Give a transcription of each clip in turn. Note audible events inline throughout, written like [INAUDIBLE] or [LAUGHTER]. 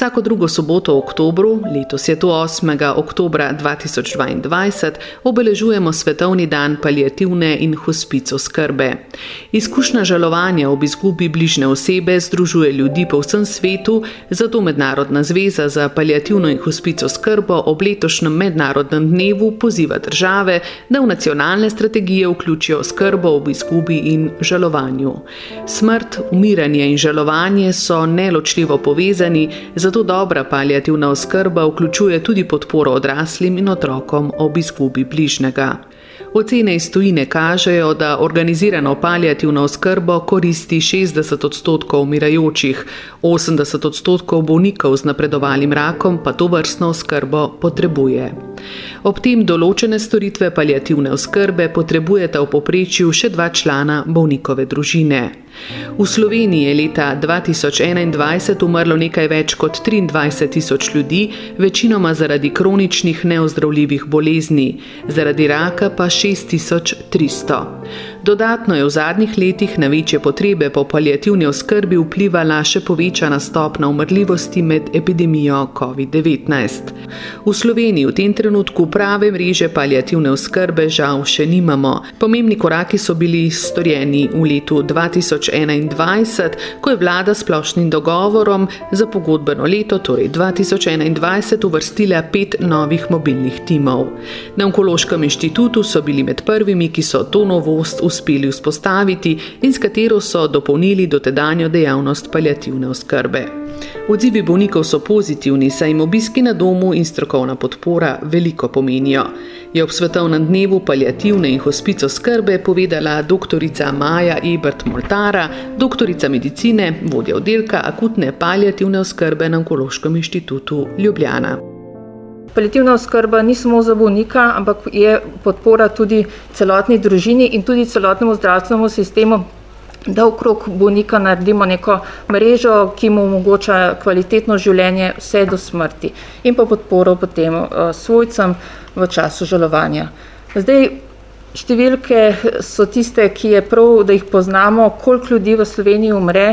Vsako drugo soboto v oktobru, letos je to 8. oktober 2022, obeležujemo Svetovni dan palijativne in hospico skrbe. Izkušnja žalovanja ob izgubi bližne osebe združuje ljudi po vsem svetu, zato Mednarodna zveza za palijativno in hospico skrbo ob letošnjem mednarodnem dnevu poziva države, da v nacionalne strategije vključijo skrbo ob izgubi in žalovanju. Smrt, umiranje in žalovanje so neločljivo povezani, zato dobra palijativna oskrba vključuje tudi podporo odraslim in otrokom ob izgubi bližnjega. Ocene iz tujine kažejo, da organizirano palijativno oskrbo koristi 60 odstotkov umirajočih, 80 odstotkov bolnikov z napredovalim rakom pa to vrstno oskrbo potrebuje. Ob tem določene storitve palijativne oskrbe potrebujeta v poprečju še dva člana bolnikove družine. V Sloveniji je leta 2021 umrlo nekaj več kot 23 tisoč ljudi, večinoma zaradi kroničnih neozdravljivih bolezni, zaradi raka pa 6300. Dodatno je v zadnjih letih na večje potrebe po palijativni oskrbi vplivala še povečana stopna umrljivosti med epidemijo COVID-19. V Sloveniji v tem trenutku prave mreže palijativne oskrbe žal še nimamo. Pomembni koraki so bili storjeni v letu 2021, ko je vlada splošnim dogovorom za pogodbeno leto, torej 2021, uvrstila pet novih mobilnih timov. Na Onkološkem inštitutu so bili med prvimi, ki so to novost uspeli vzpostaviti in s katero so dopolnili dotedanjo dejavnost palijativne oskrbe. Odzivi bolnikov so pozitivni, saj jim obiski na domu in strokovna podpora veliko pomenijo. Je ob svetovnem dnevu palijativne in hospico skrbe povedala dr. Maja Ebert Moltara, doktorica medicine, vodja oddelka akutne palijativne oskrbe na Onkološkem inštitutu Ljubljana. Palijativna oskrba ni samo za bolnika, ampak je podpora tudi celotni družini in tudi celotnemu zdravstvenemu sistemu, da okrog bolnika naredimo neko mrežo, ki mu omogoča kvalitetno življenje vse do smrti in pa podporo potem uh, svojcem v času žalovanja. Zdaj, Številke so tiste, ki je prav, da jih poznamo, koliko ljudi v Sloveniji umre.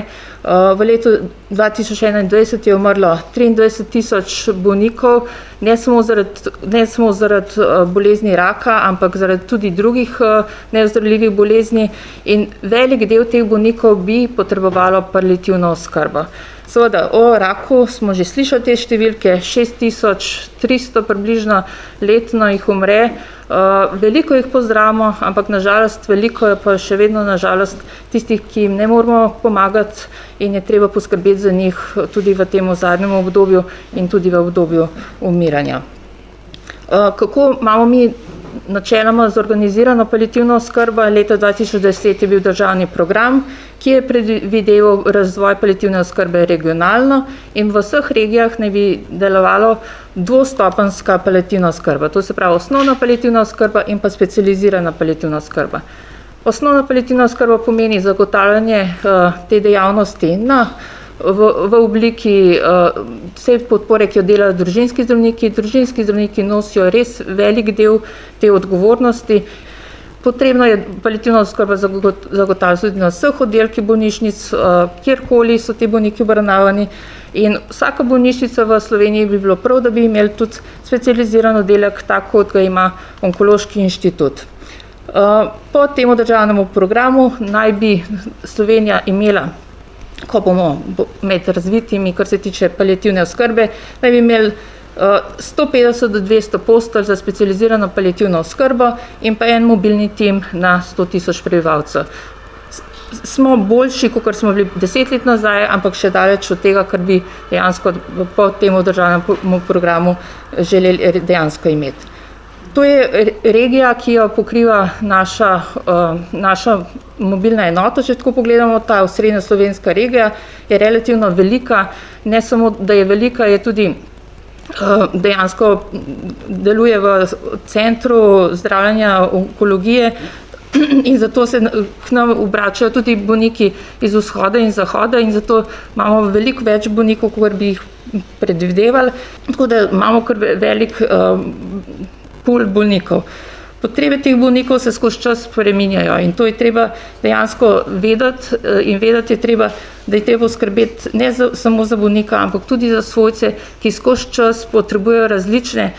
Uh, v letu 2021 je umrlo 23 tisoč bolnikov, ne samo zaradi, ne samo zaradi uh, bolezni raka, ampak zaradi tudi drugih uh, neozdravljivih bolezni. In velik del teh bolnikov bi potrebovalo palijativno oskrbo. Seveda, o raku smo že slišali te številke, 6300 približno letno jih umre. Uh, veliko jih pozdravimo, ampak nažalost, veliko je pa še vedno nažalost tistih, ki jim ne moramo pomagati in je treba poskrbeti za njih tudi v tem zadnjem obdobju in tudi v obdobju umiranja. Uh, kako imamo mi načeloma zorganizirano palijativno oskrbo. Leta 2010 je bil državni program, ki je predvideval razvoj palijativne oskrbe regionalno in v vseh regijah naj bi delovalo dvostopenska palijativna oskrba. To se pravi osnovna palijativna oskrba in pa specializirana palijativna oskrba. Osnovna palijativna oskrba pomeni zagotavljanje uh, te dejavnosti na v, v obliki uh, vse podpore, ki jo delajo družinski zdravniki. Družinski zdravniki nosijo res velik del te odgovornosti. Potrebno je palijativno oskrbo zagotavljati tudi na vseh oddelkih bolnišnic, uh, kjerkoli so ti bolniki obravnavani. In vsaka bolnišnica v Sloveniji bi bilo prav, da bi imeli tudi specializiran oddelek, tako kot ga ima Onkološki inštitut. Uh, po tem državnem programu naj bi Slovenija imela ko bomo med razvitimi, kar se tiče palijativne oskrbe, naj bi imeli 150 uh, do 200 postelj za specializirano palijativno oskrbo in pa en mobilni tim na 100 tisoč prebivalcev. Smo boljši, kot smo bili deset let nazaj, ampak še daleč od tega, kar bi dejansko po tem državnem programu želeli dejansko imeti. To je regija, ki jo pokriva naša, uh, naša mobilna enota. Če tako pogledamo, ta osrednja slovenska regija je relativno velika. Ne samo, da je velika, je tudi dejansko deluje v centru zdravljenja onkologije. In zato se k nam obračajo tudi bolniki iz vzhoda in zahoda, in zato imamo veliko več bolnikov, kot bi jih predvidevali. Tako da imamo kar velik uh, pul bolnikov. Potrebe teh bolnikov se skozi čas spremenjajo in to je treba dejansko vedeti eh, in vedeti je treba, da je treba skrbeti ne za, samo za bolnika, ampak tudi za svojce, ki skozi čas potrebujejo različne,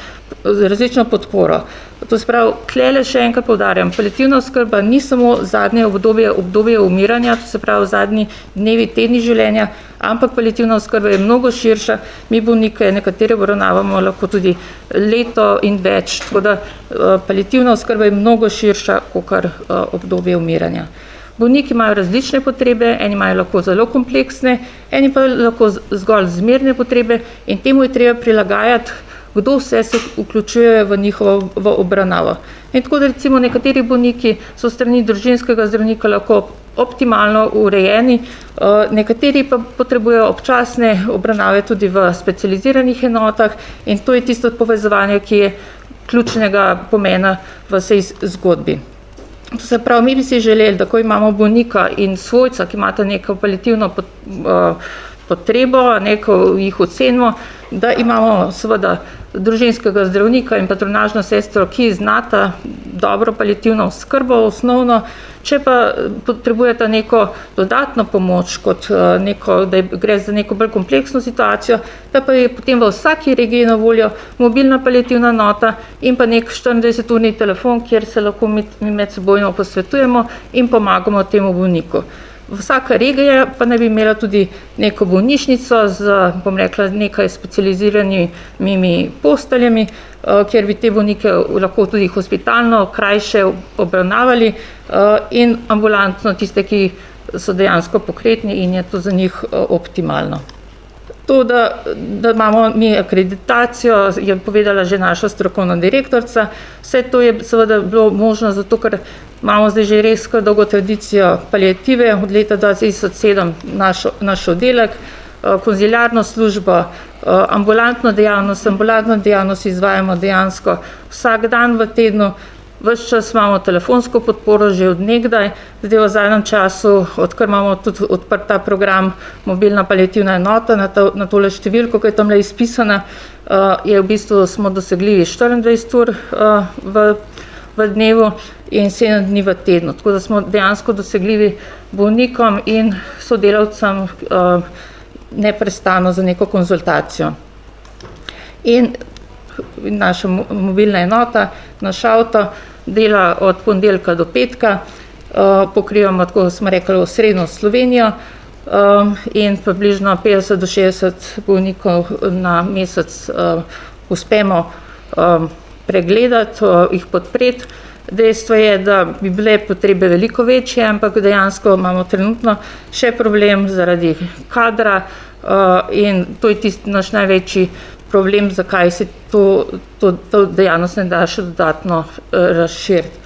različno podporo. To se pravi, klele še enkrat povdarjam, palijativna oskrba ni samo zadnje obdobje, obdobje umiranja, to se pravi zadnji dnevi, tedni življenja, ampak palijativna oskrba je mnogo širša. Mi bolnike nekatere obravnavamo lahko tudi leto in več, tako da uh, palijativna oskrba je mnogo širša kot uh, obdobje umiranja. Bolniki imajo različne potrebe, eni imajo lahko zelo kompleksne, eni pa lahko zgolj zmerne potrebe in temu je treba prilagajati kdo vse se vključuje v njihovo v obravnavo. In tako da recimo nekateri bolniki so strani družinskega zdravnika lahko optimalno urejeni, eh, nekateri pa potrebujejo občasne obravnave tudi v specializiranih enotah in to je tisto povezovanje, ki je ključnega pomena v vsej zgodbi. To se pravi, mi bi si želeli, da ko imamo bolnika in svojca, ki imata neko palijativno eh, potrebo, neko jih ocenimo, da imamo seveda družinskega zdravnika in patronažno sestro, ki znata dobro palijativno skrbo osnovno, če pa potrebujete neko dodatno pomoč, kot eh, neko, da gre za neko bolj kompleksno situacijo, da pa je potem v vsaki regiji na voljo mobilna palijativna nota in pa nek 24-urni telefon, kjer se lahko mi med sebojno posvetujemo in pomagamo temu bolniku. Vsaka regija pa naj bi imela tudi neko bolnišnico z, bom rekla, nekaj specializiranimi posteljami, eh, kjer bi te bolnike lahko tudi hospitalno krajše obravnavali eh, in ambulantno tiste, ki so dejansko pokretni in je to za njih eh, optimalno. To, da, da imamo mi akreditacijo, je povedala že naša strokovna direktorica. Vse to je seveda bilo možno zato, ker imamo zdaj že res dolgo tradicijo palijative, od leta 2007 naš, naš oddelek, eh, konziliarno službo, eh, ambulantno dejavnost, ambulantno dejavnost izvajamo dejansko vsak dan v tednu. Ves čas imamo telefonsko podporo že od nekdaj, zdaj v zadnjem času, odkar imamo tudi odprt ta program mobilna palijativna enota na, to, na tole številko, ki je tam le izpisana, uh, je v bistvu smo dosegljivi 24 ur v, v dnevu in 7 dni v tednu. Tako da smo dejansko dosegljivi bolnikom in sodelavcem uh, neprestano za neko konzultacijo. In naša mobilna enota, naš avto, dela od ponedeljka do petka, uh, pokrivamo, tako smo rekli, srednjo Slovenijo um, in približno 50 do 60 bolnikov na mesec uh, uspemo um, pregledati, uh, jih podpreti. Dejstvo je, da bi bile potrebe veliko večje, ampak dejansko imamo trenutno še problem zaradi kadra uh, in to je tisti naš največji problem, zakaj se to, to, to dejavnost ne da še dodatno uh, razširiti.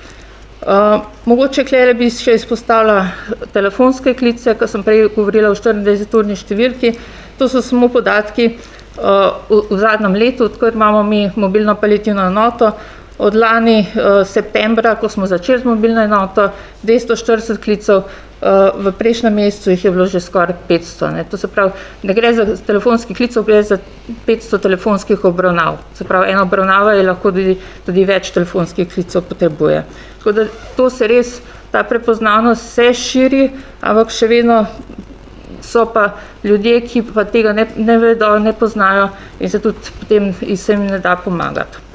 Uh, mogoče klere bi še izpostavila telefonske klice, ko sem prej govorila o 24-urni številki. To so samo podatki uh, v, v zadnjem letu, odkar imamo mi mobilno palijativno enoto. Od lani uh, septembra, ko smo začeli z mobilno enoto, 240 klicev, v prejšnjem mesecu jih je bilo že skoraj 500. Ne. To se pravi, ne gre za telefonski klic, gre za 500 telefonskih obravnav. Se pravi, ena obravnava je lahko tudi, tudi več telefonskih klicev potrebuje. Tako da to se res, ta prepoznavnost se širi, ampak še vedno so pa ljudje, ki pa tega ne, ne vedo, ne poznajo in se tudi potem se jim ne da pomagati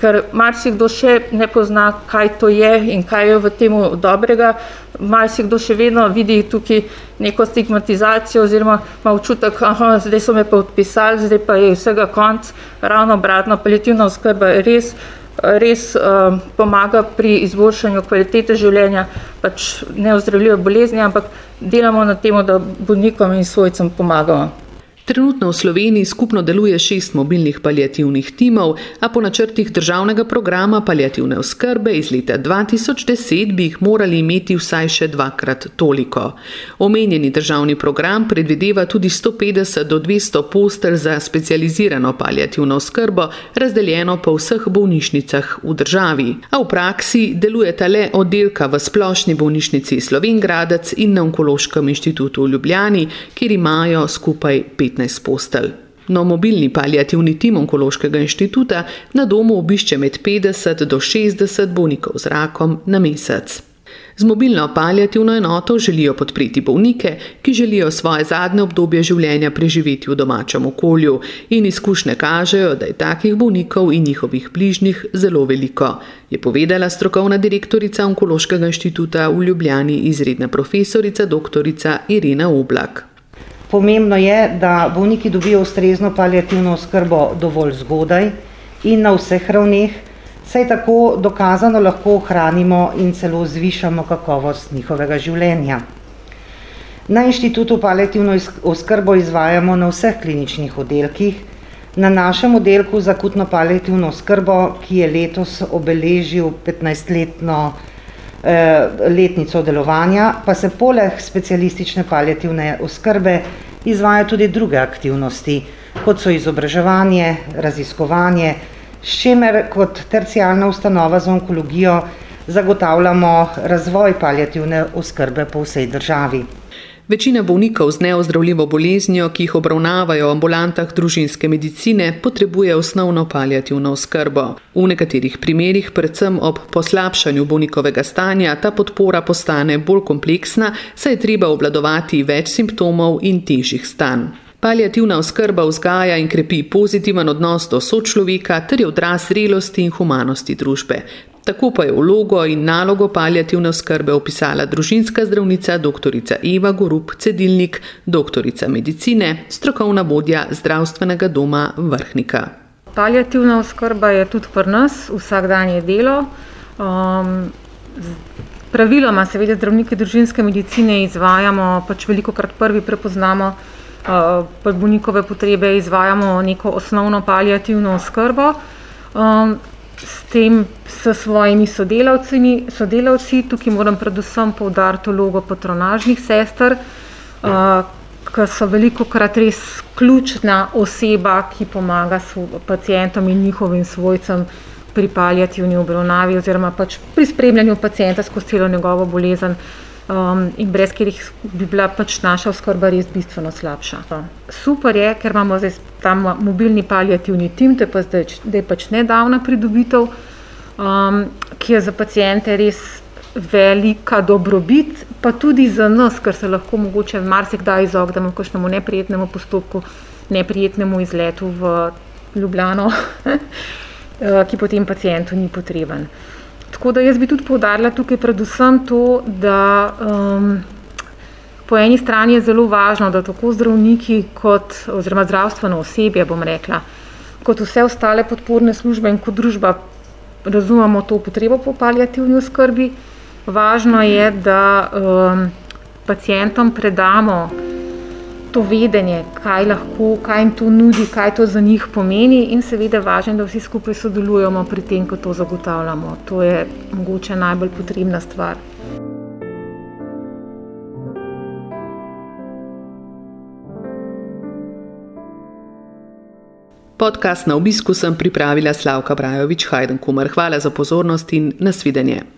ker marsikdo še ne pozna, kaj to je in kaj je v tem dobrega. Marsikdo še vedno vidi tukaj neko stigmatizacijo oziroma ima občutek, da zdaj so me pa odpisali, zdaj pa je vsega konc. Ravno obratno, palijativna oskrba res, res uh, pomaga pri izboljšanju kvalitete življenja, pač ne ozdravljajo bolezni, ampak delamo na tem, da bolnikom in svojcem pomagamo. Trenutno v Sloveniji skupno deluje šest mobilnih palijativnih timov, a po načrtih državnega programa palijativne oskrbe iz leta 2010 bi jih morali imeti vsaj še dvakrat toliko. Omenjeni državni program predvideva tudi 150 do 200 postelj za specializirano palijativno oskrbo, razdeljeno po vseh bolnišnicah v državi. A v praksi delujeta le oddelka v splošni bolnišnici Slovengradec in na Onkološkem inštitutu v Ljubljani, kjer imajo skupaj 15. 15 postelj. No, mobilni palijativni tim Onkološkega inštituta na domu obišče med 50 do 60 bolnikov z rakom na mesec. Z mobilno palijativno enoto želijo podpreti bolnike, ki želijo svoje zadnje obdobje življenja preživeti v domačem okolju, in izkušnje kažejo, da je takih bolnikov in njihovih bližnjih zelo veliko, je povedala strokovna direktorica Onkološkega inštituta v Ljubljani, izredna profesorica dr. Irina Oblak. Pomembno je, da bolniki dobijo ustrezno palijativno oskrbo dovolj zgodaj in na vseh ravneh, saj tako dokazano lahko ohranimo in celo zvišamo kakovost njihovega življenja. Na inštitutu palijativno oskrbo izvajamo na vseh kliničnih oddelkih. Na našem oddelku za akutno palijativno oskrbo, ki je letos obeležil 15-letno Eh, letnico delovanja, pa se poleg specialistične palijativne oskrbe izvaja tudi druge aktivnosti, kot so izobraževanje, raziskovanje, s čimer kot tercijalna ustanova za onkologijo zagotavljamo razvoj palijativne oskrbe po vsej državi. Večina bolnikov z neozdravljivo boleznijo, ki jih obravnavajo v ambulantah družinske medicine, potrebuje osnovno palijativno oskrbo. V nekaterih primerjih, predvsem ob poslabšanju bolnikovega stanja, ta podpora postane bolj kompleksna, saj je treba obvladovati več simptomov in težjih stanj. Palijativna oskrba vzgaja in krepi pozitiven odnos do sočloveka ter je odraz zrelosti in humanosti družbe. Tako pa je vlogo in nalogo palijativne oskrbe opisala družinska zdravnica dr. Eva Gorup Cedilnik, doktorica medicine, strokovna vodja zdravstvenega doma Vrhnika. Palijativna oskrba je tudi pri nas vsakdanje delo. Um, praviloma, seveda, zdravniki družinske medicine izvajamo, pač veliko krat prvi prepoznamo uh, bolnikove potrebe, izvajamo neko osnovno palijativno oskrbo. Um, s tem, s svojimi sodelavci, sodelavci. tukaj moram predvsem poudariti vlogo patronažnih sester, uh, ki so veliko krat res ključna oseba, ki pomaga pacijentom in njihovim svojcem pri palijativni obravnavi oziroma pač pri spremljanju pacijenta skozi celo njegovo bolezen um, in brez katerih bi bila pač naša oskrba res bistveno slabša. Super je, ker imamo zdaj tam mobilni palijativni tim, to je pa zdaj je pač nedavna pridobitev, um, ki je za pacijente res velika dobrobit, pa tudi za nas, ker se lahko mogoče marsikdaj izognemo kakšnemu neprijetnemu postopku, neprijetnemu izletu v Ljubljano, [LAUGHS] ki potem pacijentu ni potreben. Tako da jaz bi tudi povdarila tukaj predvsem to, da um, po eni strani je zelo važno, da tako zdravniki kot oziroma zdravstveno osebje, bom rekla, kot vse ostale podporne službe in kot družba razumemo to potrebo po palijativni oskrbi. Važno je, da um, pacijentom predamo to vedenje, kaj lahko, kaj jim to nudi, kaj to za njih pomeni, in seveda važno, da vsi skupaj sodelujemo pri tem, ko to zagotavljamo. To je mogoče najbolj potrebna stvar. Podcast na obisku sem pripravila Slavka Brajovič Hajdenkumer. Hvala za pozornost in nasvidenje.